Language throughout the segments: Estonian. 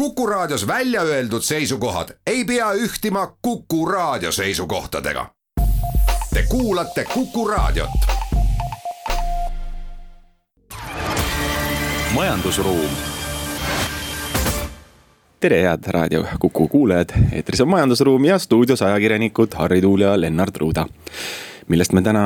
Kuku Raadios välja öeldud seisukohad ei pea ühtima Kuku Raadio seisukohtadega. Te kuulate Kuku Raadiot. majandusruum. tere, head raadio Kuku kuulajad, eetris on Majandusruum ja stuudios ajakirjanikud Harri Tuul ja Lennart Ruuda millest me täna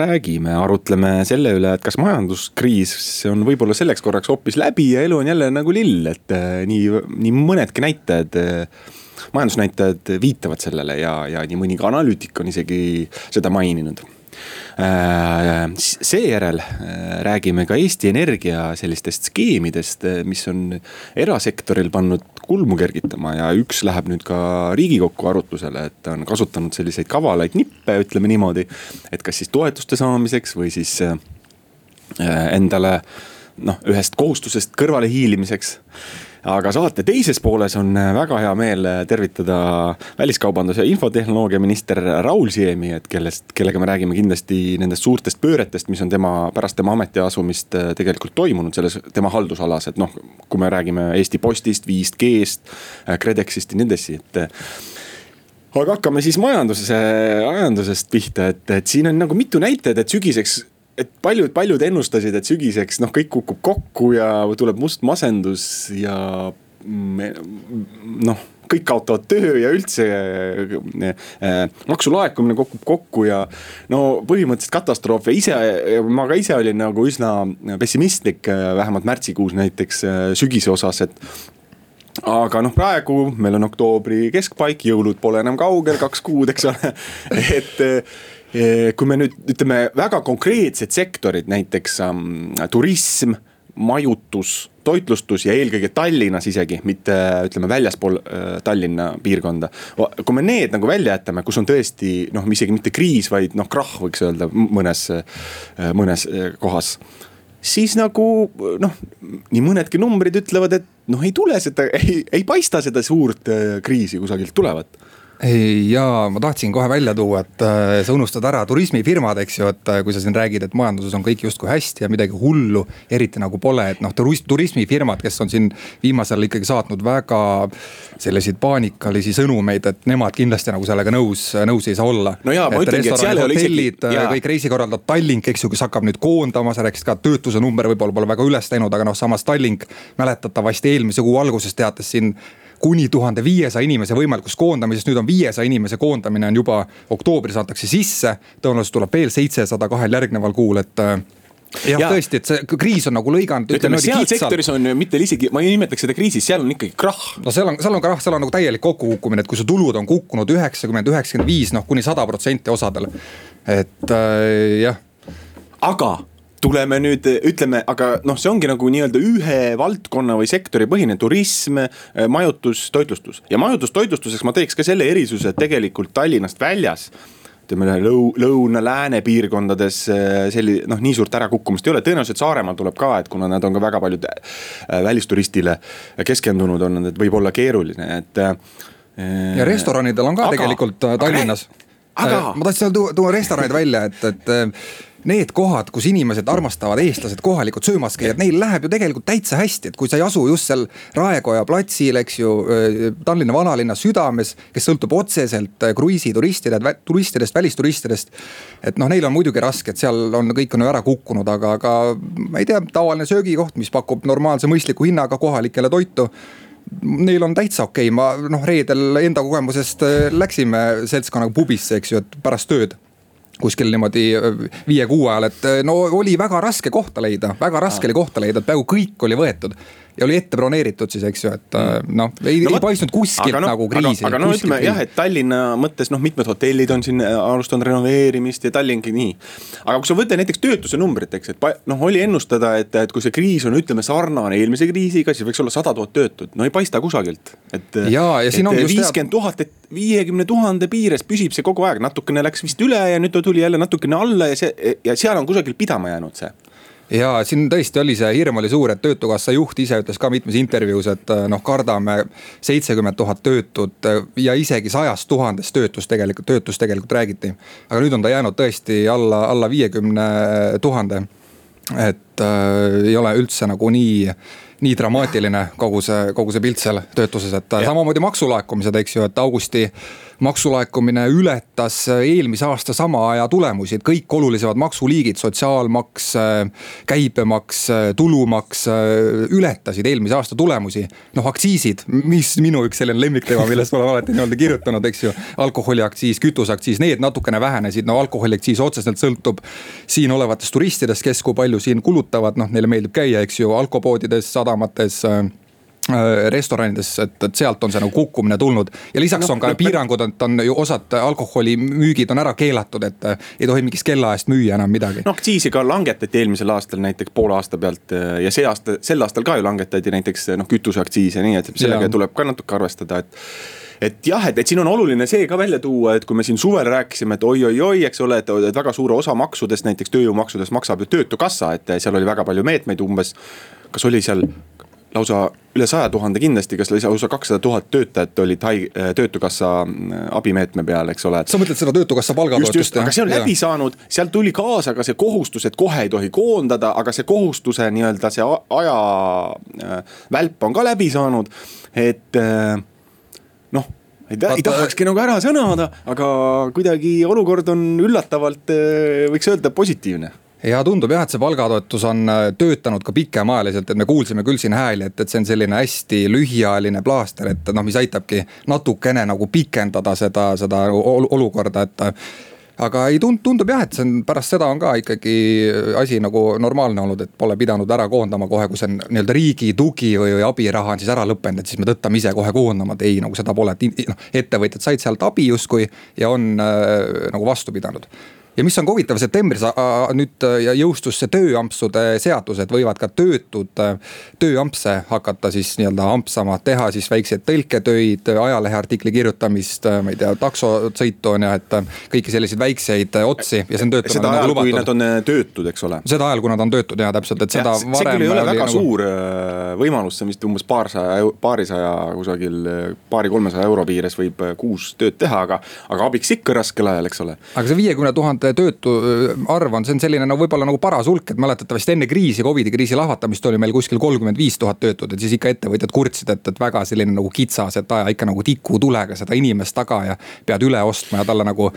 räägime, arutleme selle üle, et kas majanduskriis on võib-olla selleks korraks hoopis läbi ja elu on jälle nagu lill, et äh, nii, nii mõnedki näitajad äh, majandusnäitajad viitavad sellele ja, ja nii mõnigi analüütik on isegi seda maininud. Äh, seejärel räägime ka Eesti Energia sellistest skeemidest, mis on erasektoril pannud kulmu kergitama ja üks läheb nüüd ka riigikokku arutlusele, et ta on kasutanud selliseid kavalaid nippe, ütleme niimoodi. et kas siis toetuste saamiseks või siis endale noh, ühest kohustusest kõrvale hiilimiseks aga saate teises pooles on äh, väga hea meel äh, tervitada väliskaubandus- ja infotehnoloogia minister Raul Siemi, et kellest, kellega me räägime kindlasti nendest suurtest pööretest, mis on tema, pärast tema ametiasumist äh, tegelikult toimunud selles tema haldusalas, et noh, kui me räägime Eesti Postist, 5G-st, KredExist ja nii edasi, et aga hakkame siis majanduse, majandusest pihta, et, et siin on nagu mitu näitajat, et sügiseks et paljud, paljud ennustasid, et sügiseks noh, kõik kukub kokku ja tuleb must masendus ja noh kõik kaotavad töö ja üldse äh, maksulaekumine kukub kokku ja no põhimõtteliselt katastroof. Ja ise, ma ka ise olin nagu üsna pessimistlik, äh, vähemalt märtsikuus näiteks äh, sügise osas, et aga noh, praegu meil on oktoobri keskpaik, jõulud pole enam kaugel, kaks kuud, eks ole, et kui me nüüd ütleme väga konkreetsed sektorid, näiteks ähm, turism, majutus, toitlustus ja eelkõige Tallinnas isegi, mitte ütleme väljaspool äh, Tallinna piirkonda. kui me need nagu välja jätame, kus on tõesti noh, isegi mitte kriis, vaid noh, krahh võiks öelda mõnes, äh, mõnes äh, kohas siis nagu noh, nii mõnedki numbrid ütlevad, et noh, ei tule seda, ei, ei paista seda suurt äh, kriisi kusagilt tulevat ja ma tahtsin kohe välja tuua, et äh, sa unustad ära turismifirmad, eks ju, et äh, kui sa siin räägid, et majanduses on kõik justkui hästi ja midagi hullu eriti nagu pole, et noh, turismifirmad, kes on siin viimasel ikkagi saatnud väga selliseid paanikalisi sõnumeid, et nemad kindlasti nagu sellega nõus, nõus ei saa olla. no jaa, ma ütlengi, et seal ei ole isegi. Äh, kõik reisikorraldajad, Tallink, eks ju, kes hakkab nüüd koondama, sa rääkisid ka, et töötuse number võib-olla pole väga üles läinud, aga noh, samas Tallink mäletatavasti eelmise kuu alguses teatas siin kuni tuhande viiesaja inimese võimalikust koondamisest, nüüd on viiesaja inimese koondamine on juba oktoobris antakse sisse. tõenäoliselt tuleb veel seitsesada kahel järgneval kuul, et äh, jah ja., tõesti, et see kriis on nagu lõiganud. ütleme seal sektoris on mitte isegi, ma ei nimetaks seda kriisiks, seal on ikkagi krahh. no seal on, seal on krahh, seal on nagu täielik kokkukukkumine, et kui su tulud on kukkunud üheksakümmend, üheksakümmend viis, noh kuni sada protsenti osadel. et äh, jah. aga tuleme nüüd, ütleme, aga noh, see ongi nagu nii-öelda ühe valdkonna või sektori põhine turism, majutus, toitlustus. ja majutus-toitlustuseks ma teeks ka selle erisuse, et tegelikult Tallinnast väljas ütleme lõu-, lõuna-lääne piirkondades selli-, noh, nii suurt ärakukkumist ei ole, tõenäoliselt Saaremaal tuleb ka, et kuna nad on ka väga paljud äh, välisturistile keskendunud on, et võib olla keeruline, et. Ja restoranidel on ka aga, tegelikult äh, Tallinnas. ma tahtsin tuua, tuua restoranid välja, et, et need kohad, kus inimesed armastavad, eestlased, kohalikud söömas käia, neil läheb ju tegelikult täitsa hästi, et kui sa ei asu just seal Raekoja platsil, eks ju, Tallinna vanalinna südames, kes sõltub otseselt kruiisituristide, turistidest, välisturistidest. et noh, neil on muidugi raske, et seal on, kõik on ju ära kukkunud, aga, aga ma ei tea, tavaline söögikoht, mis pakub normaalse mõistliku hinnaga kohalikele toitu neil on täitsa okei. Okay., ma noh, reedel enda kogemusest läksime seltskonnaga pubisse, eks ju, et pärast tööd. Kuskil niimoodi viie-kuue ajal, et no oli väga raske kohta leida, väga raske oli kohta leida, et peaaegu kõik oli võetud ja oli ette broneeritud siis, eks ju, et mm. noh, ei no,, ei paistnud kuskilt no, nagu kriisi. aga, aga no ütleme kriisi. jah, et Tallinna mõttes noh, mitmed hotellid on siin äh, alustanud renoveerimist ja Tallinngi nii. aga kui sa võtad näiteks töötuse numbrit, eks, et noh, oli ennustada, et, et kui see kriis on, ütleme sarnane eelmise kriisiga, siis võiks olla sada tuhat töötut, no ei paista kusagilt. et, et viiskümmend tuhat, et viiekümne tuhande piires püsib see kogu aeg, natukene läks vist üle ja nüüd ta tuli jälle natukene alla ja see ja seal on kusagil pidama jäänud see ja siin tõesti oli see hirm oli suur, et töötukassa juht ise ütles ka mitmes intervjuus, et äh, noh, kardame seitsekümmend tuhat töötut äh, ja isegi sajast tuhandest töötust tegelikult, töötust tegelikult räägiti. aga nüüd on ta jäänud tõesti alla, alla viiekümne tuhande. et äh, ei ole üldse nagu nii nii dramaatiline kogu see, kogu see pilt seal töötuses, et ja. samamoodi maksulaekumised, eks ju, et augusti maksulaekumine ületas eelmise aasta sama aja tulemusi, et kõik olulisemad maksuliigid, sotsiaalmaks, käibemaks, tulumaks ületasid eelmise aasta tulemusi. noh, aktsiisid, mis minu üks selline lemmikteema, millest ma olen alati nii-öelda kirjutanud, eks ju. alkoholiaktsiis, kütuseaktsiis, need natukene vähenesid, no alkoholiaktsiis otseselt sõltub siin olevatest turistidest, kes kui palju siin kulutavad, noh neile meeldib käia, eks ju, alkopoodides, sadamates Äh, restoranides, et, et sealt on see nagu kukkumine tulnud. ja lisaks no, on ka no, piirangud, et on ju osad alkoholimüügid on ära keelatud, et äh, ei tohi mingist kellaajast müüa enam midagi. no aktsiisi ka langetati eelmisel aastal näiteks poole aasta pealt äh, ja see aasta, sel aastal ka ju langetati näiteks noh kütuseaktsiisi, nii et sellega ja. tuleb ka natuke arvestada, et et jah, et, et siin on oluline see ka välja tuua, et kui me siin suvel rääkisime, et oi-oi-oi, eks ole, et, et väga suure osa maksudest, näiteks tööjõumaksudest maksab ju töötukassa, et seal oli väga palju meetmeid umbes. kas oli seal lausa üle saja tuhande kindlasti, kas lausa kakssada tuhat töötajat olid hai-, äh, töötukassa äh, abimeetme peal, eks ole. sa mõtled seda töötukassa palgatoetust? aga see on läbi saanud, sealt tuli kaasa ka see kohustus, et kohe ei tohi koondada, aga see kohustuse nii-öelda see aja äh, välp on ka läbi saanud, et noh ei, ei tahakski nagu ära sõnada, aga kuidagi olukord on üllatavalt, võiks öelda, positiivne ja tundub jah, et see palgatoetus on äh, töötanud ka pikemaajaliselt, et me kuulsime küll siin hääli, et, et see on selline hästi lühiajaline plaaster, et noh, mis aitabki natukene nagu pikendada seda, seda olukorda, et aga ei tund-, tundub jah, et see on pärast seda on ka ikkagi asi nagu normaalne olnud, et pole pidanud ära koondama kohe, kui see on nii-öelda riigi tugi või, või abiraha on siis ära lõppenud, et siis me tõttame ise kohe koondama, et ei, nagu seda pole, et noh, ettevõtjad said sealt abi justkui ja on äh, nagu vastu pidanud ja mis on ka huvitav, septembris nüüd äh, jõustus see tööampsude seadus, et võivad ka töötud äh, tööampse hakata siis nii-öelda ampsama, teha siis väikseid tõlketöid, ajaleheartikli kirjutamist, äh, ma ei tea, taksosõitu on ju, et kõiki selliseid väikseid otsi ja see on töötama. seda ajal, kui nad on töötud, eks ole. seda ajal, kui nad on töötud ja täpselt, et seda see küll ei ole väga nagu... suur võimalus, see on vist umbes paarsaja, paarisaja kusagil paari-kolmesaja euro piires võib kuus tööd teha, aga, aga abiks ikka raskel ajal, eks ole. aga see viiekümne tuhande tuhat töötu äh, arv on, see on selline no võib-olla nagu paras hulk, et mäletatavasti enne kriisi, Covidi kriisi lahvatamist oli meil kuskil kolmkümmend viis tuhat töötut, et siis ikka ettevõtjad kurtsid, et, et väga selline nagu kitsas, et aja ikka nagu tikutulega seda inimest taga ja pead üle ostma ja talle nagu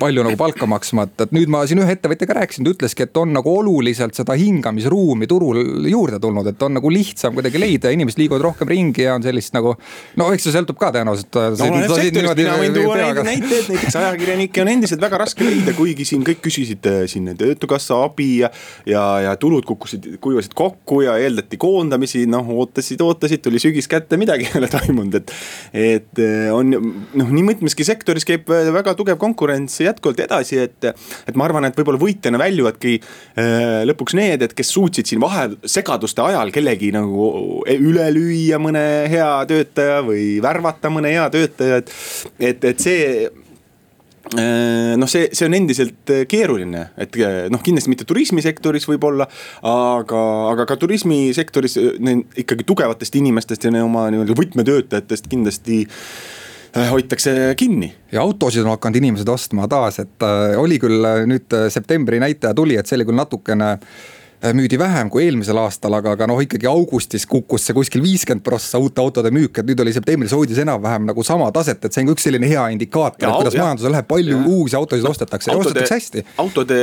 palju nagu palka maksma, et, et nüüd ma siin ühe ettevõtjaga rääkisin, ta ütleski, et on nagu oluliselt seda hingamisruumi turul juurde tulnud, et on nagu lihtsam kuidagi leida, inimesed liiguvad rohkem ringi ja on sellist nagu. no eks see sõltub ka tõenäoliselt. no, mina võin tuua näiteid, näiteks ajakirjanikke on endiselt väga raske leida, kuigi siin kõik küsisid äh, siin töötukassa abi ja, ja, ja tulud kukkusid, kuivasid kokku ja eeldati koondamisi, noh ootasid, ootasid, tuli sügis kätte, midagi ei ole toimunud, et. et äh, on noh, nii mitmeski sektoris käib äh, väga tugev konkurents jätkuvalt edasi, et, et ma arvan, et võib-olla võitjana väljuvadki lõpuks need, et kes suutsid siin vahel segaduste ajal kellegi nagu üle lüüa mõne hea töötaja või värvata mõne hea töötaja, et, et, et see noh, see, see on endiselt äh, keeruline, et äh, noh, kindlasti mitte turismisektoris võib-olla, aga, aga ka turismisektoris ikkagi tugevatest inimestest ja oma nii-öelda võtmetöötajatest kindlasti hoitakse kinni. ja autosid on hakanud inimesed ostma taas, et äh, oli küll nüüd septembri näitaja tuli, et see oli küll natukene äh, Äh, müüdi vähem kui eelmisel aastal, aga, aga noh, ikkagi augustis kukkus see kuskil viiskümmend prossa uute autode müük, et nüüd oli septembris hoidis enam-vähem nagu sama taset, et see on ka üks selline hea indikaator, et kuidas majandusel läheb, palju ja. uusi autosid ostetakse ja ostetakse hästi. autode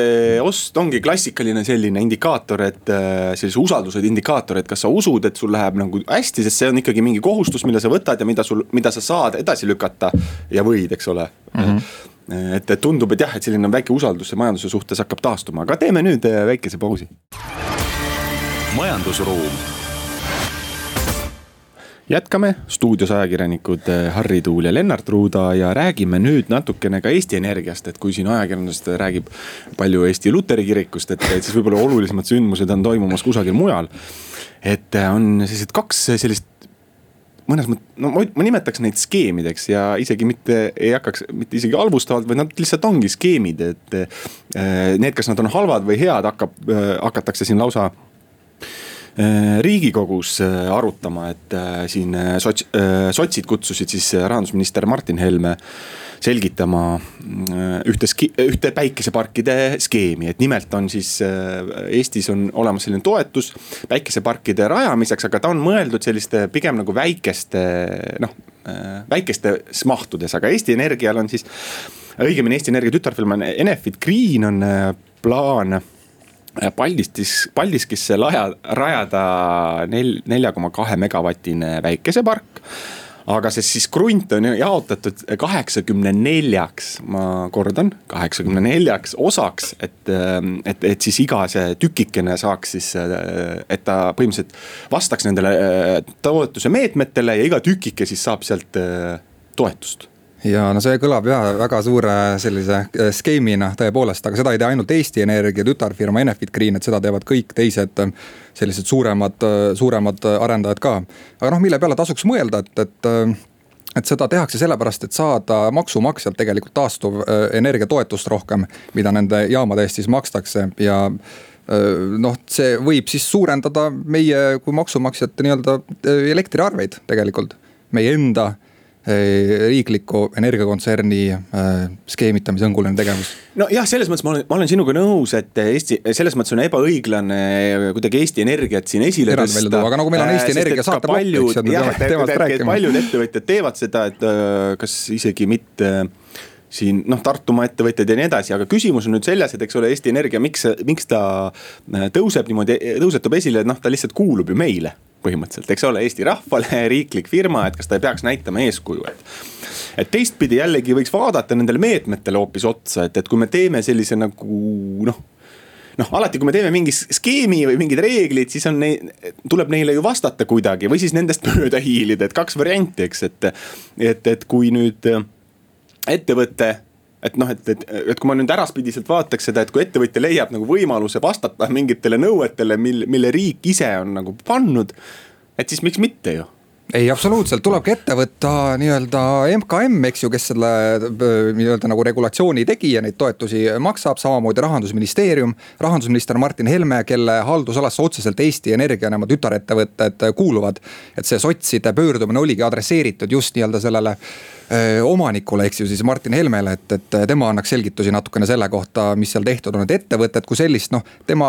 ost ongi klassikaline selline indikaator, et äh, sellise usalduse indikaator, et kas sa usud, et sul läheb nagu hästi, sest see on ikkagi mingi kohustus, mille sa võtad ja mida sul, mida sa saad edasi lükata ja võid, eks ole mm. -hmm et, tundub, et jah, et selline väike usaldus majanduse suhtes hakkab taastuma, aga teeme nüüd äh, väikese pausi. majandusruum jätkame stuudios ajakirjanikud äh, Harri Tuul ja Lennart Ruuda ja räägime nüüd natukene ka Eesti Energiast, et kui siin ajakirjandusest räägib palju Eesti Luteri kirikust, et, et siis võib-olla olulisemad sündmused on toimumas kusagil mujal. et äh, on sellised kaks sellist mõnes mõttes, no ma, ma nimetaks neid skeemideks ja isegi mitte ei hakkaks, mitte isegi halvustavalt, vaid nad lihtsalt ongi skeemid, et. Äh, need, kas nad on halvad või head, hakkab, äh, hakatakse siin lausa riigikogus arutama, et siin sots-, sotsid kutsusid siis rahandusminister Martin Helme selgitama ühte, ühte päikeseparkide skeemi, et nimelt on siis Eestis on olemas selline toetus päikeseparkide rajamiseks, aga ta on mõeldud selliste pigem nagu väikeste noh, väikestes mahtudes, aga Eesti Energial on siis õigemini Eesti Energia tütarfirma Enefit Green on äh, plaan äh, Paldiskis, Paldiskisse laja, rajada nel-, nelja koma kahe megavatine päikesepark aga see siis krunt on jaotatud kaheksakümne neljaks, ma kordan, kaheksakümne neljaks osaks, et, äh, et, et siis iga see tükikene saaks siis, et ta põhimõtteliselt vastaks nendele toetuse meetmetele ja iga tükike siis saab sealt toetust ja no see kõlab ja väga suure sellise äh, skeemina tõepoolest, aga seda ei tee ainult Eesti Energia tütarfirma Enefit Green, et seda teevad kõik teised äh, sellised suuremad, äh, suuremad arendajad ka. aga noh, mille peale tasuks mõelda, et, et et seda tehakse sellepärast, et saada maksumaksjalt tegelikult taastuv energiatoetust rohkem, mida nende jaamade eest siis makstakse ja noh, see võib siis suurendada meie kui maksumaksjate nii-öelda elektriarveid tegelikult, meie enda riikliku energiakontserni äh, skeemitamise hõnguline tegevus. nojah, selles mõttes ma olen, ma olen sinuga nõus, et Eesti, selles mõttes on ebaõiglane kuidagi Eesti Energiat siin esile tõsta. aga nagu meil on Eesti äh, Energia saateplokk, eks ju, et me peame temast rääkima. paljud ettevõtjad teevad seda, et äh, kas isegi mitte siin noh, Tartumaa ettevõtjad ja nii edasi, aga küsimus on nüüd selles, et eks ole, Eesti Energia, miks, miks ta tõuseb niimoodi, tõusetub esile, et noh, ta lihtsalt kuulub ju meile põhimõtteliselt, eks ole, Eesti rahvale, riiklik firma, et kas ta ei peaks näitama eeskuju, et. et teistpidi jällegi võiks vaadata nendele meetmetele hoopis otsa, et, et kui me teeme sellise nagu noh noh, alati, kui me teeme mingi skeemi või mingid reeglid, siis on neid, tuleb neile ju vastata kuidagi või siis nendest mööda hiilida, et kaks varianti, eks, et. et, et kui nüüd ettevõte et noh, et, et, et kui ma nüüd äraspidiselt vaataks seda, et kui ettevõtja leiab nagu võimaluse vastata mingitele nõuetele, mil, mille riik ise on nagu pannud. et siis miks mitte ju ei, absoluutselt, tulebki ette võtta nii-öelda MKM, eks ju, kes selle nii-öelda nagu regulatsiooni tegi ja neid toetusi maksab, samamoodi rahandusministeerium. rahandusminister Martin Helme, kelle haldusalasse otseselt Eesti Energia, tema tütarettevõtted kuuluvad. et see sotside pöördumine oligi adresseeritud just nii-öelda sellele omanikule, eks ju siis Martin Helmele, et, et tema annaks selgitusi natukene selle kohta, mis seal tehtud on, et ettevõtet kui sellist, noh. tema,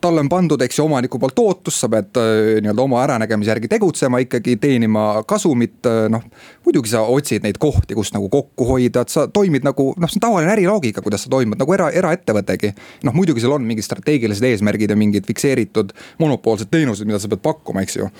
talle on pandud, eks ju, omaniku poolt ootus, sa pead nii-öelda oma äranägemise järgi tegutsema ikkagi, teenima kasumit, noh. muidugi sa otsid neid kohti, kus nagu kokku hoida, et sa toimid nagu noh, see on tavaline äriloogika, kuidas sa toimud nagu era, eraettevõttegi. noh, muidugi seal on mingid strateegilised eesmärgid ja mingid fikseeritud monopoolsed teenused, mida sa pead pakkuma, eks ju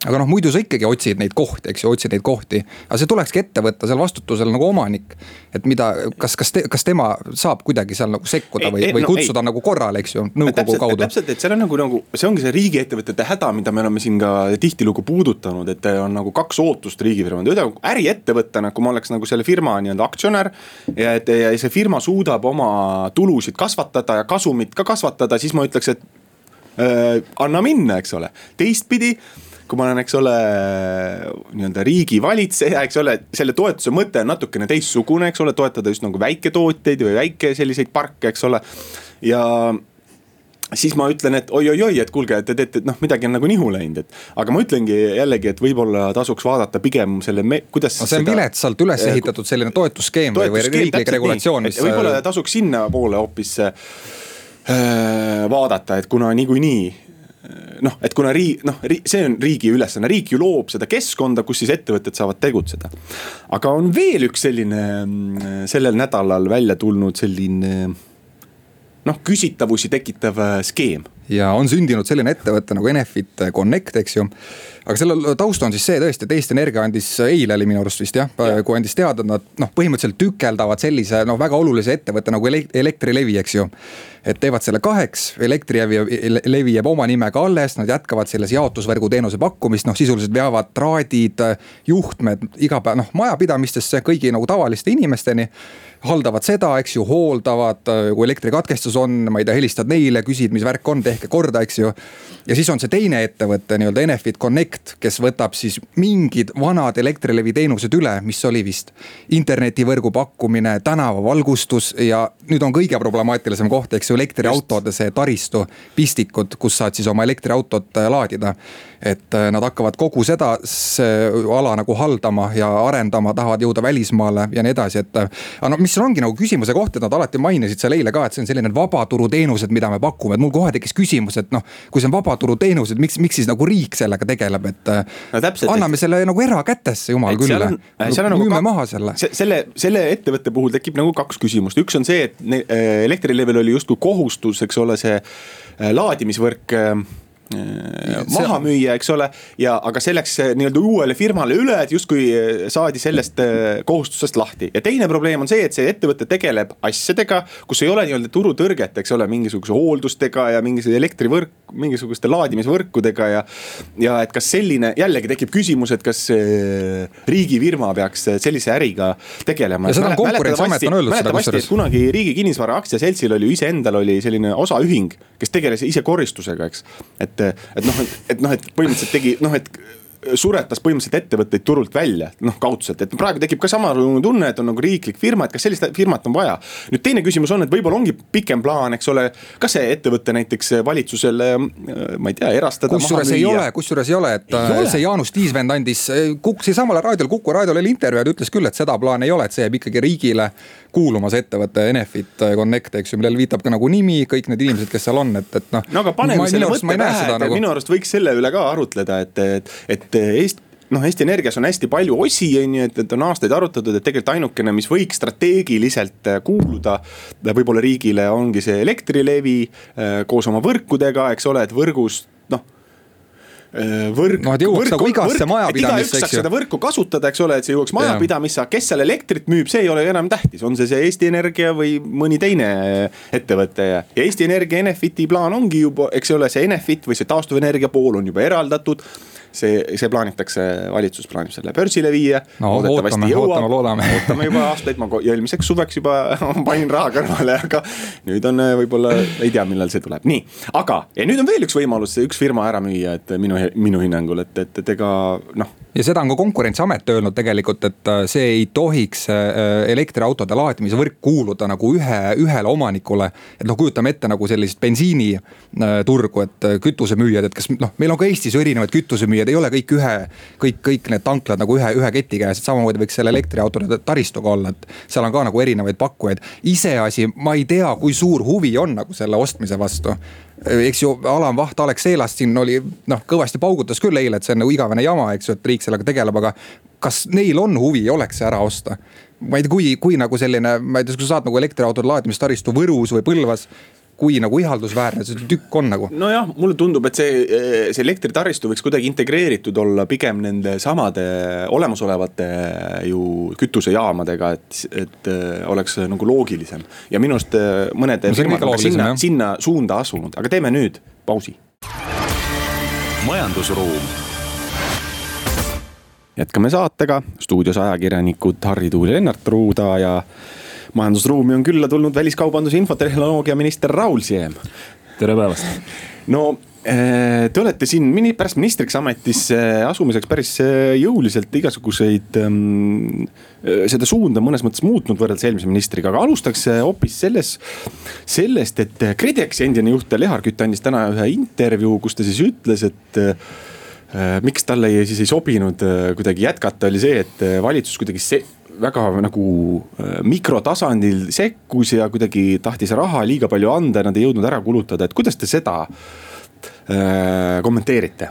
aga noh, muidu sa ikkagi otsid neid kohti, eks ju, otsid neid kohti. aga see tulekski ette võtta seal vastutusel nagu omanik. et mida, kas, kas te,, kas tema saab kuidagi seal nagu sekkuda või, või no, kutsuda ei. nagu korrale, eks ju, nõukogu täpselt, kaudu. täpselt, et seal on nagu, nagu see ongi see riigiettevõtete häda, mida me oleme siin ka tihtilugu puudutanud, et on nagu kaks ootust riigifirmad, ühte äriettevõttena, kui ma oleks nagu selle firma nii-öelda aktsionär. ja et ja see firma suudab oma tulusid kasvatada ja kasumit ka kasvatada, siis ma ütleks, et äh, anna minna, eks ole, teistpidi kui ma olen, eks ole, nii-öelda riigivalitseja, eks ole, selle toetuse mõte on natukene teistsugune, eks ole, toetada just nagu väiketootjaid või väike selliseid parke, eks ole. ja siis ma ütlen, et oi-oi-oi, et kuulge, te teete, et noh, midagi on nagu nihu läinud, et. aga ma ütlengi jällegi, et võib-olla tasuks vaadata pigem selle, kuidas no,. see on viletsalt üles ehitatud selline toetusskeem või, või riiklik regulatsioon, mis. võib-olla tasuks sinnapoole hoopis äh, vaadata, et kuna niikuinii noh, et kuna riik, noh, see on riigi ülesanne, riik ju loob seda keskkonda, kus siis ettevõtted saavad tegutseda. aga on veel üks selline mm, sellel nädalal välja tulnud selline noh, küsitavusi tekitav äh, skeem. ja on sündinud selline ettevõte nagu Enefit Connect, eks ju aga selle taust on siis see tõesti, et Eesti Energia andis, eile oli minu arust vist jah ja., kui andis teada, et nad noh, põhimõtteliselt tükeldavad sellise noh, väga olulise ettevõtte nagu Elektrilevi, eks ju. et teevad selle kaheks, Elektrilevi jääb oma nimega alles, nad jätkavad selles jaotusvõrgu teenuse pakkumist, noh sisuliselt veavad traadid, juhtmed igapäev noh, majapidamistesse kõigi nagu tavaliste inimesteni haldavad seda, eks ju, hooldavad, kui elektrikatkestus on, ma ei tea, helistad neile, küsid, mis värk on, tehke korda, eks ju. ja siis on see teine ettevõte nii-öelda Enefit Connect projekt, kes võtab siis mingid vanad Elektrilevi teenused üle, mis oli vist internetivõrgu pakkumine, tänavavalgustus ja nüüd on kõige problemaatilisem koht, eks ju, elektriautode see taristu, pistikud, kus saad siis oma elektriautot äh, laadida et äh, nad hakkavad kogu seda ala nagu haldama ja arendama, tahavad jõuda välismaale ja nii edasi, et. Äh, aga no mis ongi nagu küsimuse koht, et nad alati mainisid seal eile ka, et see on selline vabaturuteenused, mida me pakume, et mul kohe tekkis küsimus, et noh. kui see on vabaturuteenused, miks, miks siis nagu riik sellega tegeleb, et äh, no, täpselt, anname et... selle nagu erakätesse, jumal küll. Nagu, müüme nagu maha selle. selle, selle ettevõtte puhul tekib nagu kaks küsimust, üks on see, et Elektrilevil oli justkui kohustus, eks ole, see laadimisvõrk Äh, maha müüa, eks ole. ja, aga see läks äh, nii-öelda uuele firmale üle, et justkui äh, saadi sellest kohustusest lahti. ja teine probleem on see, et see ettevõte tegeleb asjadega, kus ei ole nii-öelda turutõrget, eks ole, mingisuguse hooldustega ja mingisuguse elektrivõrk, mingisuguste laadimisvõrkudega ja. ja et kas selline, jällegi tekib küsimus, et kas riigifirma peaks sellise äriga tegelema. ja seda on konkurentsiamet on öeldud seda kusjuures. kunagi Riigi Kinnisvara Aktsiaseltsil oli ju iseendal oli selline osaühing, kes tegeles ise koristusega, eks, et et, noh, et noh, et põhimõtteliselt tegi noh, et suretas põhimõtteliselt ettevõtteid turult välja, noh kaudselt, et praegu tekib ka samasugune tunne, et on nagu riiklik firma, et kas sellist firmat on vaja. nüüd teine küsimus on, et võib-olla ongi pikem plaan, eks ole, kas see ettevõte näiteks valitsusele, ma ei tea, erastada. kusjuures ei ole, kusjuures ei ole, et ei ole. see Jaanus Tiisvend andis, Kukk, siinsamal raadiol, Kuku raadiol oli intervjuu ja ta ütles küll, et seda plaani ei ole, et see jääb ikkagi riigile kuulumas ettevõte Enefit Connect, eks ju, millele viitab ka nagu nimi, kõik need inimesed, kes seal on, et, et noh. no aga paneme selle mõtte pähe, et nagu... minu arust võiks selle üle ka arutleda, et, et, et Eesti noh, Eesti Energias on hästi palju osi, on ju, et, et on aastaid arutatud, et tegelikult ainukene, mis võiks strateegiliselt äh, kuuluda võib-olla riigile, ongi see Elektrilevi koos oma võrkudega, eks ole, et võrgust võrk. noh, et jõuaks nagu igasse majapidamisse, eks ju. seda võrku kasutada, eks ole, et see jõuaks majapidamisse, kes seal elektrit müüb, see ei ole enam tähtis, on see see Eesti Energia või mõni teine ettevõte ja. ja Eesti Energia Enefiti plaan ongi juba, eks ole, see Enefit või see taastuvenergia pool on juba eraldatud see, see plaanitakse, valitsus plaanib selle börsile viia no,. ootame, ootame, loodame. ootame juba aastaid, ma eelmiseks suveks juba panin raha kõrvale, aga nüüd on äh, võib-olla, ei tea, millal see tuleb, nii. aga, ja nüüd on veel üks võimalus, üks firma ära müüa, et minu, minu hinnangul, et, et, et ega noh ja seda on ka konkurentsiamet öelnud tegelikult, et äh, see ei tohiks äh, elektriautode laadimisvõrk kuuluda nagu ühe, ühele omanikule. et noh, kujutame ette nagu sellist bensiiniturgu, et kütusemüüjad, et kas noh, meil on ka Eestis ju erinevaid kütusemüüjaid müüjad ei ole kõik ühe, kõik, kõik need tanklad nagu ühe, ühe keti käes, et samamoodi võiks selle elektriautode taristuga olla, et seal on ka nagu erinevaid pakkujaid. iseasi, ma ei tea, kui suur huvi on nagu selle ostmise vastu eks ju, alamvaht Alex Eelast siin oli noh, kõvasti paugutas küll eile, et see on nagu igavene jama, eks ju, et riik sellega tegeleb, aga kas neil on huvi, oleks see ära osta? ma ei tea, kui, kui nagu selline, ma ei tea, kui sa saad nagu elektriautode laadimistaristu Võrus või Põlvas kui nagu ihaldusväärne see tükk on nagu. nojah, mulle tundub, et see, see elektritaristu võiks kuidagi integreeritud olla pigem nende samade olemasolevate ju kütusejaamadega, et, et äh, oleks nagu loogilisem. ja minu arust äh, mõned no, firmad on sinna, sinna suunda asunud, aga teeme nüüd pausi. majandusruum jätkame saatega, stuudios ajakirjanikud Harri Tuul ja Lennart Ruuda ja majandusruumi on külla tulnud väliskaubandus- ja infotehnoloogia minister Raul Siem. tere päevast. no eh, Te olete siin mini, pärast ministriks ametisse asumiseks päris eh, jõuliselt igasuguseid ähm,, seda suunda mõnes mõttes muutnud võrreldes eelmise ministriga, aga alustaks hoopis selles, sellest, et KredExi endine juht Lehar Kütt andis täna ühe intervjuu, kus ta siis ütles, et miks talle ei, siis ei sobinud kuidagi jätkata, oli see, et valitsus kuidagi see väga nagu äh, mikrotasandil sekkus ja kuidagi tahtis raha liiga palju anda ja nad ei jõudnud ära kulutada, et kuidas te seda äh, kommenteerite?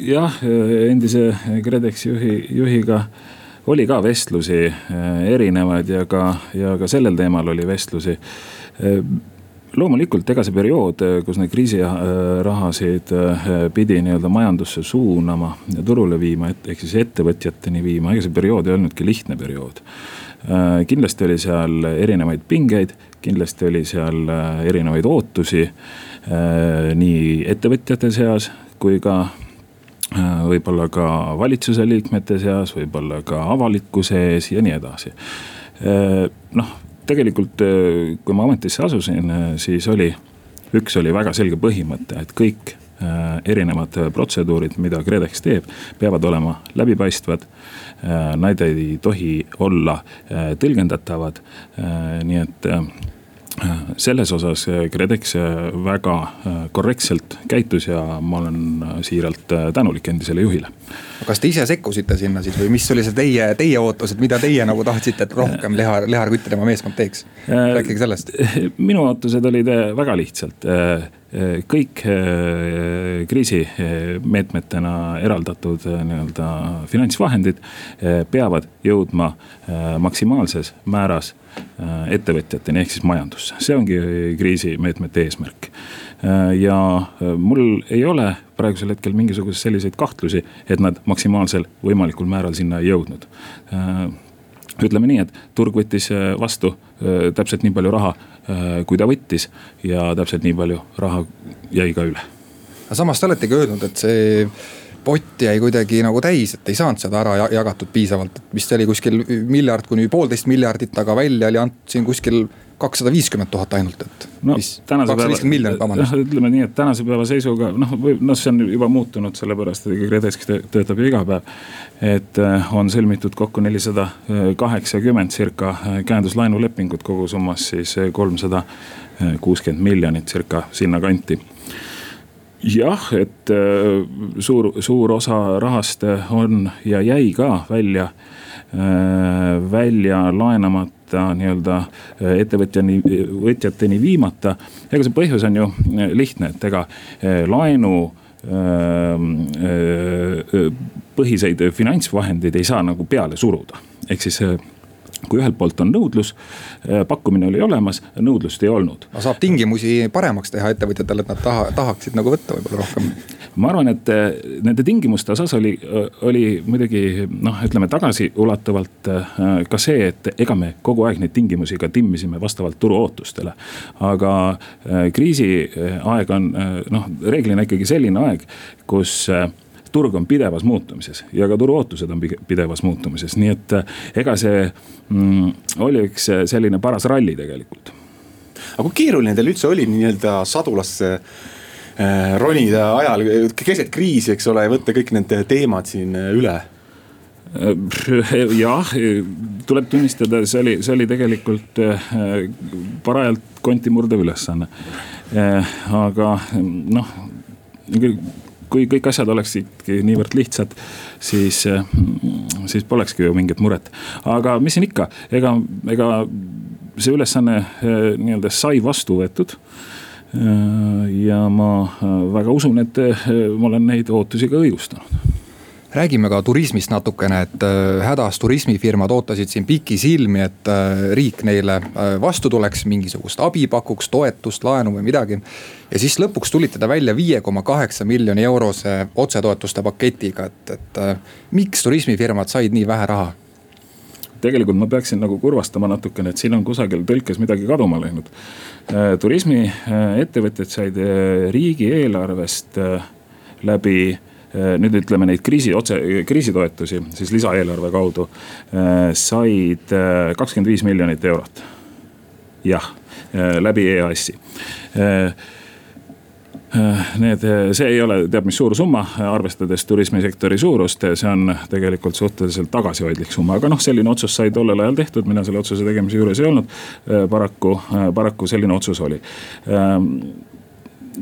jah, endise KredExi juhi, juhiga oli ka vestlusi äh, erinevaid ja ka, ja ka sellel teemal oli vestlusi äh, loomulikult, ega see periood, kus neid kriisirahasid eh, pidi nii-öelda majandusse suunama ja turule viima, et ehk siis ettevõtjateni viima, ega see periood ei olnudki lihtne periood. Eh, kindlasti oli seal erinevaid pingeid, kindlasti oli seal eh, erinevaid ootusi nii ettevõtjate seas kui ka võib-olla ka valitsuse liikmete seas, võib-olla ka avalikkuse ees ja nii edasi. noh tegelikult, äh, kui ma ametisse asusin, äh, siis oli, üks oli väga selge põhimõte, et kõik erinevad protseduurid, mida KredEx teeb, peavad olema läbipaistvad. Nad ei tohi olla tõlgendatavad, nii et selles osas KredEx väga korrektselt käitus ja ma olen siiralt tänulik endisele juhile. kas te ise sekkusite sinna siis või mis oli see teie, teie ootus, et mida teie nagu tahtsite, et rohkem Kütt ja tema meeskond teeks? rääkige sellest. minu ootused olid väga lihtsalt kõik kriisimeetmetena eraldatud nii-öelda finantsvahendid peavad jõudma maksimaalses määras ettevõtjateni ehk siis majandusse, see ongi kriisimeetmete eesmärk. Äh, ja äh, mul ei ole praegusel hetkel mingisuguseid selliseid kahtlusi, et nad maksimaalsel võimalikul määral sinna ei jõudnud ütleme nii, et turg võttis vastu täpselt nii palju raha, kui ta võttis ja täpselt nii palju raha jäi ka üle. aga samas te oletegi öelnud, et see pott jäi kuidagi nagu täis, et ei saanud seda ära jagatud piisavalt, et vist oli kuskil miljard kuni poolteist miljardit, aga välja oli antud siin kuskil kakssada viiskümmend tuhat ainult, et no,. kakssada viiskümmend miljonit, vabandust. noh, ütleme nii, et tänase päeva seisuga noh, või noh, see on juba muutunud, sellepärast et KredEx töötab ju iga päev. et äh, on sõlmitud kokku nelisada kaheksakümmend circa äh, käenduslaenulepingut kogusummas siis äh, kolmsada kuuskümmend miljonit circa sinnakanti jah, et äh, suur, suur osa rahast on ja jäi ka välja, äh, välja laenamata nii-öelda äh, ettevõtjani, võtjateni viimata. ega see põhjus on ju lihtne, et ega laenu põhiseid finantsvahendeid ei saa nagu peale suruda, ehk siis kui ühelt poolt on nõudlus, äh, pakkumine oli olemas, nõudlust ei olnud. no saab tingimusi paremaks teha ettevõtjatele, et nad taha, tahaksid nagu võtta võib-olla rohkem. ma arvan, et äh, nende tingimuste osas oli, äh, oli muidugi noh, ütleme tagasiulatuvalt ka see, et ega me kogu aeg neid tingimusi ka timmisime vastavalt turu ootustele. aga kriisiaeg on noh, reeglina ikkagi selline aeg, kus turg on pidevas muutumises ja ka turu ootused on pidevas muutumises, nii et äh, ega see mm, oli üks äh, selline paras ralli tegelikult. aga kui keeruline teil üldse oli nii-öelda sadulasse äh, ronida ajal, keset kriisi, eks ole, ja võtta kõik need teemad siin üle? jah, tuleb tunnistada, see oli, see oli tegelikult parajalt konti murdev ülesanne. aga noh kui kõik asjad oleksidki niivõrd lihtsad, siis, siis polekski ju mingit muret. aga mis siin ikka, ega, ega see ülesanne eh, nii-öelda sai vastu võetud eh, ja ma eh, väga usun, et ma olen neid ootusi ka õigustanud räägime ka turismist natukene, et äh, hädas turismifirmad ootasid siin pikisilmi, et äh, riik neile äh, vastu tuleks, mingisugust abi pakuks, toetust, laenu või midagi. ja siis lõpuks tulite te välja viie koma kaheksa miljoni eurose otsetoetuste paketiga, et, et miks turismifirmad said nii vähe raha? tegelikult ma peaksin nagu kurvastama natukene, et siin on kusagil tõlkes midagi kaduma läinud. turismiettevõtjad said riigieelarvest läbi nüüd ütleme neid kriisi, otse kriisitoetusi siis lisaeelarve kaudu äh, said äh, kakskümmend viis miljonit eurot. jah, läbi EAS-i Need, see ei ole teab mis suur summa, arvestades turismisektori suurust, see on tegelikult suhteliselt tagasihoidlik summa, aga noh, selline otsus sai tollel ajal tehtud, mina selle otsuse tegemise juures ei olnud. paraku, paraku selline otsus oli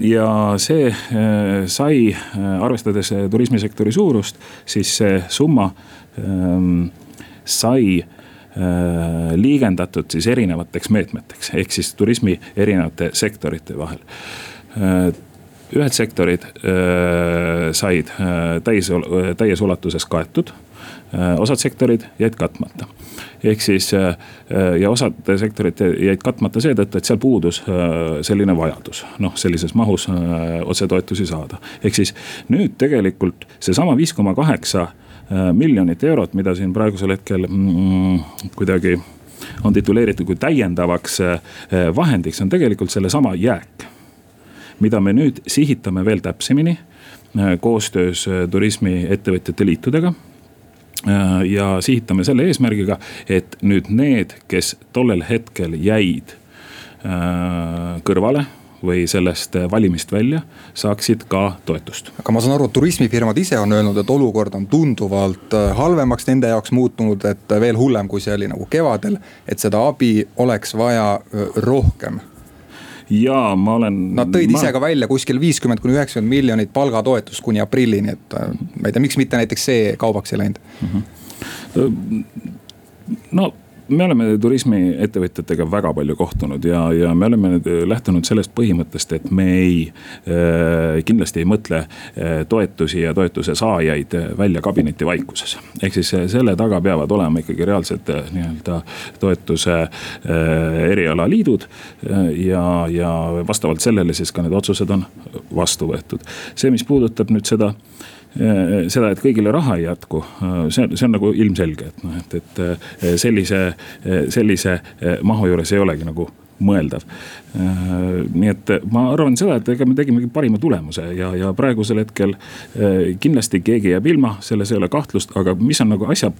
ja see äh, sai, äh, arvestades äh, turismisektori suurust, siis see summa ähm, sai liigendatud siis erinevateks meetmeteks, ehk siis turismi erinevate sektorite vahel. ühed sektorid said täis, täies ulatuses kaetud, osad sektorid jäid katmata ehk siis äh, ja osad sektorid jäid katmata seetõttu, et seal puudus äh, selline vajadus, noh sellises mahus äh, otsetoetusi saada. ehk siis nüüd tegelikult seesama viis koma kaheksa miljonit eurot, mida siin praegusel hetkel mm, kuidagi on tituleeritud kui täiendavaks vahendiks, on tegelikult sellesama jääk. mida me nüüd sihitame veel täpsemini koostöös turismiettevõtjate liitudega Äh, ja sihitame selle eesmärgiga, et nüüd need, kes tollel hetkel jäid äh, kõrvale või sellest valimist välja saaksid ka toetust. aga ma saan aru, et turismifirmad ise on öelnud, et olukord on tunduvalt äh, halvemaks nende jaoks muutunud, et veel hullem, kui see oli nagu kevadel. et seda abi oleks vaja äh, rohkem ja ma olen. Nad tõid ma... ise ka välja kuskil viiskümmend kuni üheksakümmend miljonit palgatoetust kuni aprillini, et äh, ma ei tea, miks mitte näiteks see kaubaks ei läinud mm. -hmm. no me oleme turismiettevõtjatega väga palju kohtunud ja, ja me oleme lähtunud sellest põhimõttest, et me ei äh,, kindlasti ei mõtle äh, toetusi ja toetuse saajaid välja kabineti vaikuses. ehk siis äh, selle taga peavad olema ikkagi reaalsed äh, nii-öelda toetuse äh, erialaliidud äh, ja, ja vastavalt sellele siis ka need otsused on vastu võetud. see, mis puudutab nüüd seda Äh, seda, et kõigile raha ei jätku, see see on nagu ilmselge, et noh, et, et sellise, sellise mahu juures ei olegi nagu mõeldav. nii et ma arvan seda, et ega me tegimegi parima tulemuse ja, ja praegusel hetkel kindlasti keegi jääb ilma, selles ei ole kahtlust, aga mis on nagu asja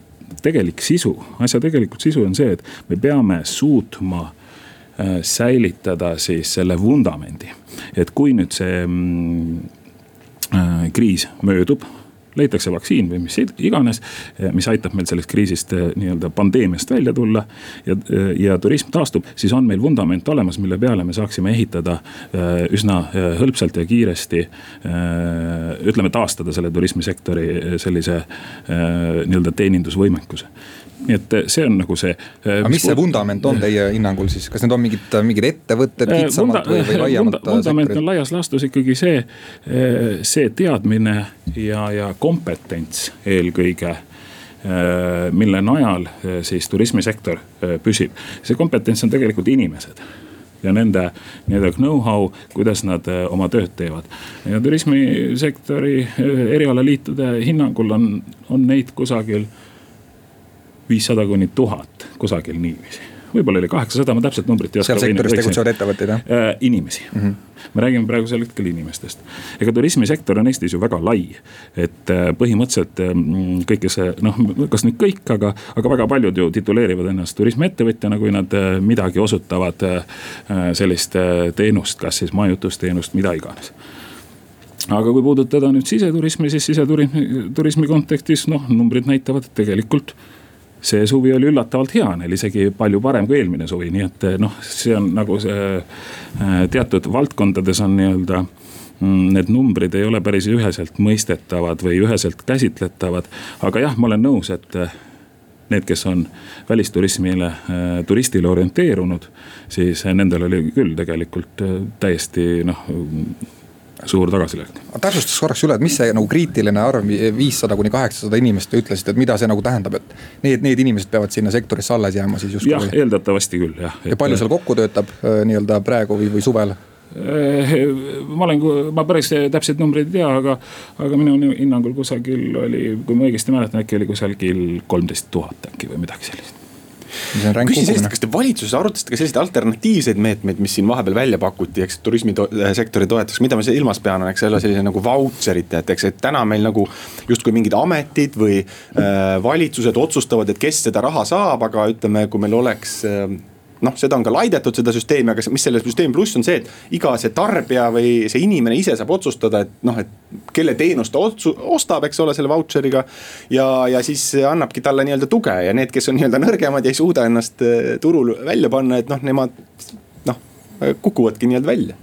tegelik sisu, asja tegelikult sisu on see, et me peame suutma säilitada siis selle vundamendi. et kui nüüd see mm, kriis möödub leitakse vaktsiin või mis iganes, äh, mis aitab meil sellest kriisist äh, nii-öelda pandeemiast välja tulla. ja, ja turism taastub, siis on meil vundament olemas, mille peale me saaksime ehitada üsna hõlpsalt ja kiiresti. ütleme, taastada selle turismisektori sellise nii-öelda teenindusvõimekuse nii et eh, see on nagu see. Eh, aga mis see vundament on teie hinnangul siis, kas need on mingid, mingid ettevõtted eh, kitsamalt või, või laiemalt? vundament on laias laastus ikkagi see, see teadmine ja, ja kompetents eelkõige mille najal siis turismisektor püsib. see kompetents on tegelikult inimesed ja nende nii-öelda know-how, kuidas nad oma tööd teevad. ja turismisektori erialaliitude hinnangul on, on neid kusagil viissada kuni tuhat, kusagil niiviisi võib-olla oli kaheksasada, ma täpselt numbrit ei oska. seal sektoris tegutsevad ettevõtted jah äh,? inimesi mm, -hmm. me räägime praegusel hetkel inimestest. ega turismisektor on Eestis ju väga lai, et äh, põhimõtteliselt äh, kõik, kes noh, kas nüüd kõik, aga, aga väga paljud ju tituleerivad ennast turismiettevõtjana, kui nad äh, midagi osutavad äh,. sellist äh, teenust, kas siis majutusteenust, mida iganes aga kui puudutada nüüd siseturismi, siis siseturismi, turismi kontekstis noh, numbrid näitavad, et tegelikult see suvi oli üllatavalt hea neil, isegi palju parem kui eelmine suvi, nii et noh, see on nagu see äh, teatud valdkondades on nii-öelda mm, need numbrid ei ole päris üheselt mõistetavad või üheselt käsitletavad. aga jah, ma olen nõus, et äh, need, kes on välisturismile, turistile orienteerunud, siis nendel oli küll tegelikult täiesti noh suur tagasilöök. täpsustaks korraks üle, et mis see nagu kriitiline arv, viissada kuni kaheksasada inimest, te ütlesite, et mida see nagu tähendab, et need, need inimesed peavad sinna sektorisse alles jääma siis justkui? jah, eeldatavasti küll jah. ja palju seal kokku töötab äh, nii-öelda praegu või, või suvel? Äh, ma olen, ma päris täpseid numbreid ei tea, aga, aga minu hinnangul kusagil oli, kui ma õigesti mäletan, äkki oli kusagil kolmteist tuhat äkki või midagi sellist küsin sellist, kas te valitsuses arutasite ka selliseid alternatiivseid meetmeid, mis siin vahepeal välja pakuti, eks turismisektori toetuseks, mida ma silmas pean, on eks selle sellise nagu vautšerite, et eks, et täna meil nagu justkui mingid ametid või äh, valitsused otsustavad, et kes seda raha saab, aga ütleme, kui meil oleks äh, noh, seda on ka laidetud, seda süsteemi, aga mis selle süsteemi pluss on see, et iga see tarbija või see inimene ise saab otsustada, et noh, et kelle teenust ta otsu-, ostab, eks ole, selle vautšeriga. ja, ja siis annabki talle nii-öelda tuge ja need, kes on nii-öelda nõrgemad ja ei suuda ennast eh, turul välja panna, et noh, nemad kukuvadki nii-öelda välja.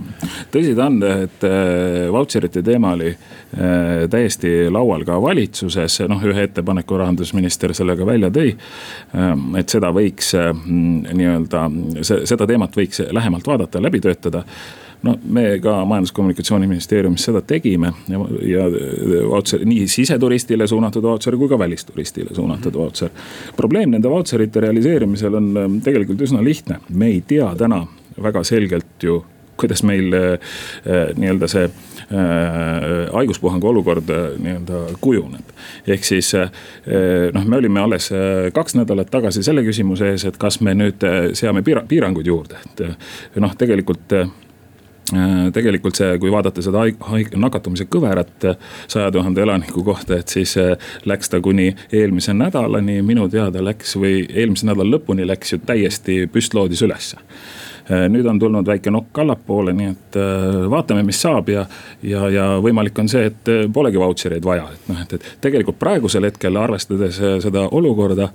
Tõsi ta on, et äh, vautšerite teema oli äh, täiesti laual ka valitsuses, noh ühe ettepaneku rahandusminister sellega välja tõi. Ähm, et seda võiks äh, nii-öelda, seda teemat võiks lähemalt vaadata, läbi töötada no me ka Majandus-Kommunikatsiooniministeeriumis seda tegime ja, ja vautšer, nii siseturistile suunatud vautšer kui ka välisturistile suunatud vautšer. probleem nende vautšerite realiseerimisel on tegelikult üsna lihtne, me ei tea täna väga selgelt ju kuidas meil äh, nii-öelda see äh, haiguspuhangu olukord äh, nii-öelda kujuneb. ehk siis noh, me olime alles kaks nädalat tagasi selle küsimuse ees, et kas me nüüd seame piira-, piiranguid juurde, et noh, tegelikult tegelikult see, kui vaadata seda haig-, haig-, nakatumise kõverat saja tuhande elaniku kohta, et siis läks ta kuni eelmise nädalani, minu teada läks või eelmise nädala lõpuni läks ju täiesti püstloodis ülesse nüüd on tulnud väike nokk allapoole, nii et vaatame, mis saab ja, ja, ja võimalik on see, et polegi vautšereid vaja, et noh, et, et tegelikult praegusel hetkel arvestades seda olukorda.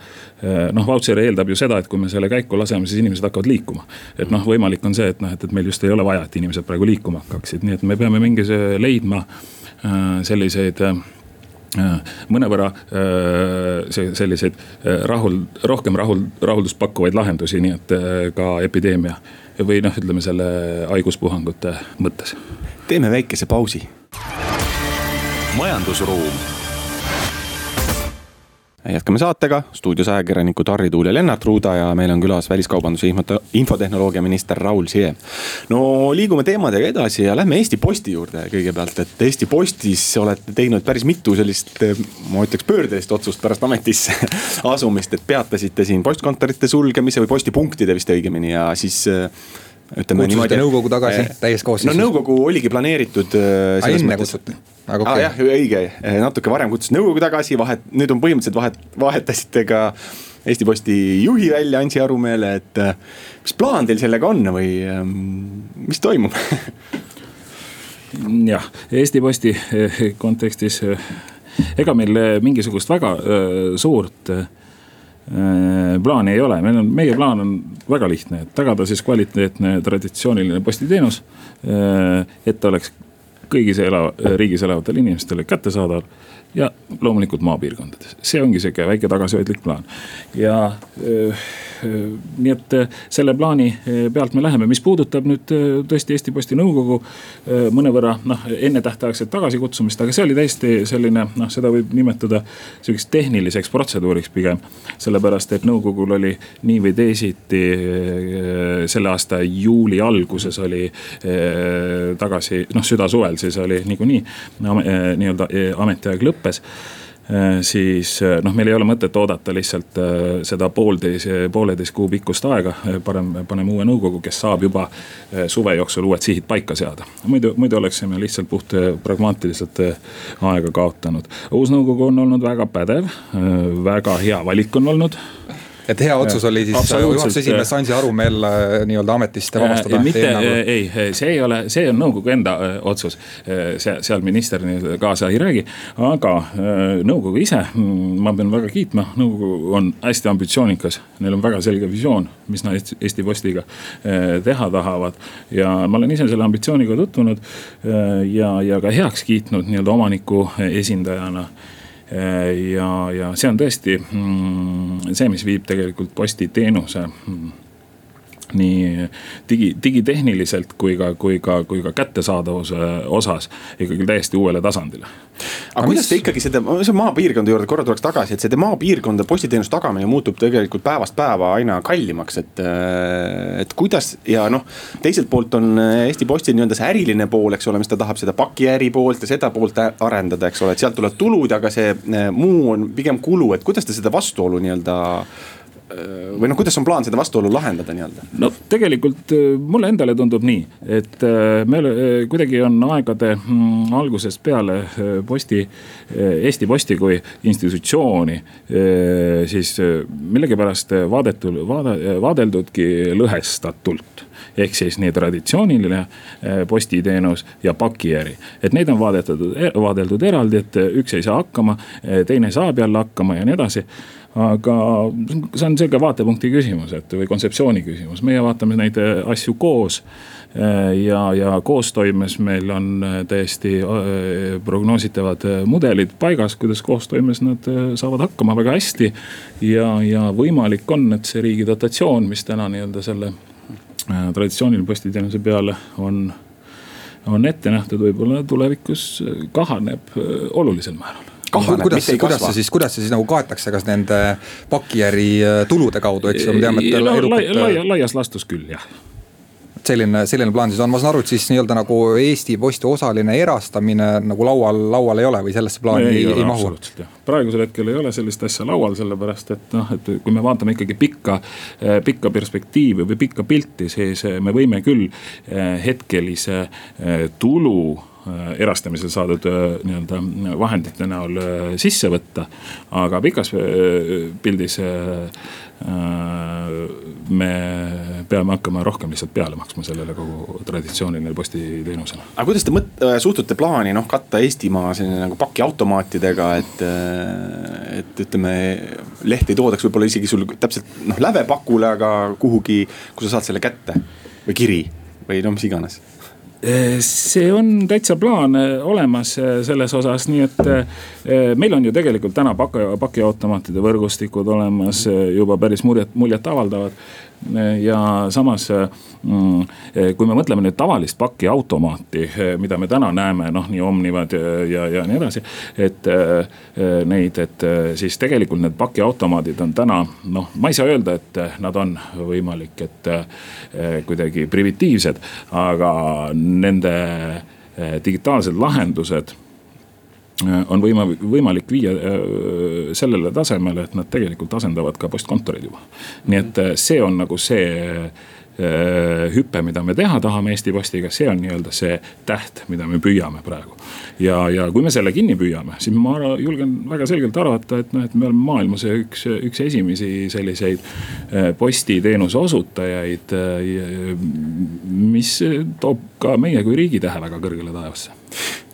noh, vautšer eeldab ju seda, et kui me selle käiku laseme, siis inimesed hakkavad liikuma. et noh, võimalik on see, et noh, et, et meil just ei ole vaja, et inimesed praegu liikuma hakkaksid, nii et me peame mingi leidma selliseid mõnevõrra selliseid rahul, rohkem rahul, rahuldust pakkuvaid lahendusi, nii et ka epideemia või noh, ütleme selle haiguspuhangute mõttes. teeme väikese pausi. majandusruum jätkame saatega, stuudios ajakirjanikud Harri Tuul ja Lennart Ruuda ja meil on külas väliskaubanduse infotehnoloogia minister Raul Siem. no liigume teemadega edasi ja lähme Eesti Posti juurde kõigepealt, et Eesti Postis olete teinud päris mitu sellist, ma ütleks pöördelist otsust pärast ametisse asumist, et peatasite siin postkontorite sulgemise või postipunktide vist õigemini ja siis ütleme niimoodi. nõukogu tagasi eh, täies koosseisus. no nõukogu oligi planeeritud. Äh, enne mõttes... kutsuti. aga okei okay.. ah, jah, õige, eh, natuke varem kutsus nõukogu tagasi, vahet, nüüd on põhimõtteliselt vahet, vahetasite ka Eesti Posti juhi välja, Ansi Arumäele, et äh, mis plaan teil sellega on või ähm, mis toimub jah, Eesti Posti kontekstis ega meil mingisugust väga suurt Äh, plaani ei ole, meil on, meie plaan on väga lihtne, et tagada siis kvaliteetne traditsiooniline postiteenus. Äh, et ta oleks kõigis ela-, riigis elavatele inimestele kättesaadav ja loomulikult maapiirkondades, see ongi sihuke väike tagasihoidlik plaan ja öö, äh, Äh, nii et äh, selle plaani äh, pealt me läheme, mis puudutab nüüd tõesti Eesti Posti nõukogu mõnevõrra noh, ennetähtaegset tagasikutsumist, aga see oli täiesti selline noh, seda võib nimetada sihukeseks tehniliseks protseduuriks pigem. sellepärast, et nõukogul oli nii või teisiti selle aasta juuli alguses oli tagasi noh, südasuvel siis oli niikuinii nii-öelda ametiaeg lõppes Äh, siis äh, noh, meil ei ole mõtet oodata lihtsalt äh, seda poolteise, pooleteist kuu pikkust aega. parem paneme uue nõukogu, kes saab juba suve jooksul uued sihid paika seada. muidu, muidu oleksime lihtsalt puht pragmaatiliselt aega kaotanud. uus nõukogu on olnud väga pädev, väga hea valik on olnud et hea otsus oli siis juhatuse esimees Ansi Arumäel nii-öelda ametist vabastada. mitte, ei, see ei ole, see on nõukogu enda otsus. see, seal minister nii-öelda kaasa ei räägi, aga nõukogu ise, mm, ma pean väga kiitma, nõukogu on hästi ambitsioonikas. Neil on väga selge visioon, mis nad Eesti Postiga teha tahavad. ja ma olen ise selle ambitsiooniga tutvunud ja, ja ka heaks kiitnud nii-öelda omaniku esindajana Äh, ja, ja see on tõesti mm, see, mis viib tegelikult postiteenuse mm, nii digi, digitehniliselt kui ka, kui ka, kui ka kättesaadavuse osas ikkagi täiesti uuele tasandile. aga kuidas mis... te ikkagi seda, see maapiirkonda juurde korra tuleks tagasi, et see maapiirkonda postiteenuse tagamine muutub tegelikult päevast päeva aina kallimaks, et. et kuidas ja noh, teiselt poolt on Eesti Postil nii-öelda see äriline pool, eks ole, mis ta tahab seda pakiäri poolt ja seda poolt arendada, eks ole, et sealt tulevad tulud, aga see muu on pigem kulu, et kuidas te seda vastuolu nii-öelda või noh, kuidas on plaan seda vastuolu lahendada nii-öelda? no tegelikult äh, mulle endale tundub nii, et äh, meil äh, kuidagi on aegade mm, algusest peale posti, Eesti Posti kui institutsiooni siis millegipärast vaadetud, vaade, vaadeldudki lõhestatult ehk siis nii traditsiooniline postiteenus ja pakiäri. et neid on vaadetud, vaadeldud eraldi, et üks ei saa hakkama, teine saab jälle hakkama ja nii edasi aga see on sihuke vaatepunkti küsimus, et või kontseptsiooni küsimus, meie vaatame neid asju koos. Ja, ja koostoimes meil on täiesti prognoositavad mudelid paigas, kuidas koostoimes nad saavad hakkama väga hästi. ja, ja võimalik on, et see riigi dotatsioon, mis täna nii-öelda selle traditsioonilise postiteenuse peale on on ette nähtud, võib-olla tulevikus kahaneb olulisel määral. Kahaneb, kuidas, kuidas see siis, kuidas see siis nagu kaetakse, kas nende pakiäri äh, tulude kaudu, eks ju, me teame, et no, edukalt... laia, laias laastus küll jah selline, selline plaan siis on, ma saan aru, et siis nii-öelda nagu Eesti Posti osaline erastamine nagu laual, laual ei ole või sellesse plaani ei, ei, ei mahu? praegusel hetkel ei ole sellist asja laual, sellepärast et noh, et kui me vaatame ikkagi pikka, äh, pikka perspektiivi või pikka pilti, siis äh, me võime küll hetkelise tulu erastamisel saadud äh, nii-öelda vahendite näol äh, sisse võtta. aga pikas pildis me peame hakkama rohkem lihtsalt peale maksma sellele kogu traditsiooniline postiteenusele. aga kuidas te mõt-, äh, suhtute plaani noh, katta Eestimaa selline nagu pakiautomaatidega, et, äh, et ütleme. leht ei toodaks võib-olla isegi sul täpselt noh lävepakule, aga kuhugi, kus sa saad selle kätte või kiri või no mis iganes see on täitsa plaan eh, olemas eh, selles osas, nii et eh, meil on ju tegelikult täna paki, pakiautomaatide võrgustikud olemas juba päris muljet, muljetavaldavad ja samas mm, kui me mõtleme nüüd tavalist pakiautomaati, mida me täna näeme, noh nii Omnivad ja, ja, nii edasi. et neid, et siis tegelikult need pakiautomaadid on täna noh, ma ei saa öelda, et nad on võimalik, et kuidagi primitiivsed, aga nende digitaalsed lahendused on võima-, võimalik viia äh, sellele tasemele, et nad tegelikult asendavad ka postkontoreid juba. nii et äh, see on nagu see hüpe, mida me teha tahame Eesti Postiga, see on nii-öelda see täht, mida me püüame praegu. Ja, ja kui me selle kinni püüame, siis ma julgen väga selgelt arvata, et noh, et me oleme maailmas üks, üks esimesi selliseid postiteenuse osutajaid. mis toob ka meie kui riigitähe väga kõrgele taevasse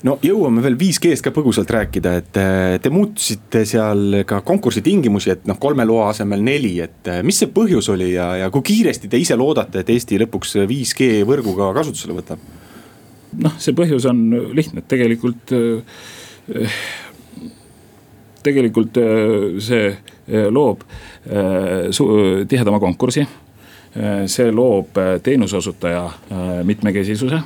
no jõuame veel 5G-st ka põgusalt rääkida, et äh, te muutsite seal ka konkursi tingimusi, et noh, kolme loa asemel neli, et äh, mis see põhjus oli ja, ja kui kiiresti te ise loodate, et Eesti lõpuks 5G võrguga kasutusele võtab? Noh, see põhjus on lihtne, et tegelikult äh, tegelikult see loob tihedama konkursi. see loob teenuseosutaja mitmekesisuse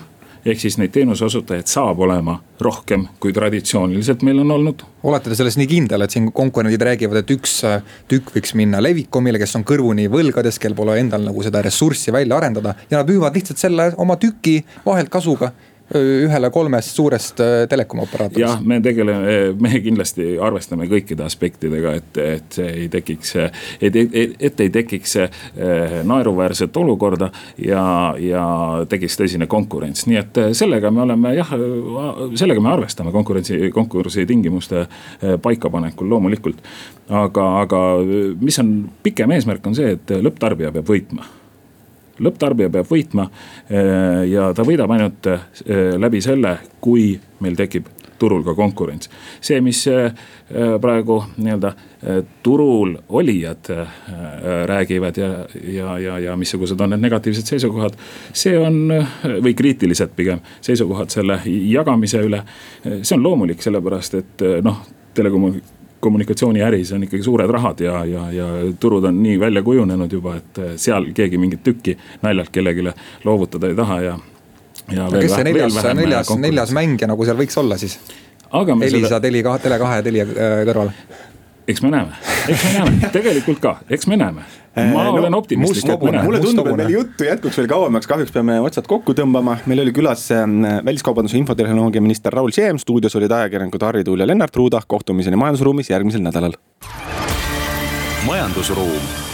ehk siis neid teenuseosutajaid saab olema rohkem, kui traditsiooniliselt meil on olnud. olete te selles nii kindel, et siin konkurendid räägivad, et üks äh, tükk võiks minna Levikomile, kes on kõrvuni võlgades, kel pole endal nagu seda ressurssi välja arendada ja nad müüvad lihtsalt selle oma tüki vahelt kasuga ühele kolmest suurest äh, telekomi operaatorist. jah, me tegeleme, me kindlasti arvestame kõikide aspektidega, et, et see ei tekiks, et, et ei tekiks äh, naeruväärset olukorda ja, ja tekiks tõsine konkurents, nii et äh, sellega me oleme jah, sellega me arvestame konkurentsi, konkursi tingimuste paikapanekul loomulikult. aga, aga mis on pikem eesmärk, on see, et lõpptarbija peab võitma lõpptarbija peab võitma eh, ja ta võidab ainult eh, läbi selle, kui meil tekib turul ka konkurents. see, mis eh, praegu nii-öelda turul olijad räägivad ja, ja, ja, ja missugused on need negatiivsed seisukohad. see on, või kriitilised pigem seisukohad selle jagamise üle. see on loomulik, sellepärast et noh, telekommunikatsioon kommunikatsiooniäris on ikkagi suured rahad ja, ja, ja turud on nii välja kujunenud juba, et seal keegi mingit tükki naljalt kellelegi loovutada ei taha ja. ja kes see neljas, neljas, neljas mängija nagu seal võiks olla siis? Elisa seda... Teli, Tele2 ja Telia äh, kõrval eks me näeme, eks me näeme, tegelikult ka, eks me näeme. ma no, olen optimistlik, et me näeme. mulle tundub, et meil juttu jätkuks veel kauemaks, kahjuks peame otsad kokku tõmbama. meil oli külas ähm, väliskaubanduse infotehnoloogia minister Raul Siem, stuudios olid ajakirjanikud Harri Tuul ja Lennart Ruuda. kohtumiseni majandusruumis järgmisel nädalal. majandusruum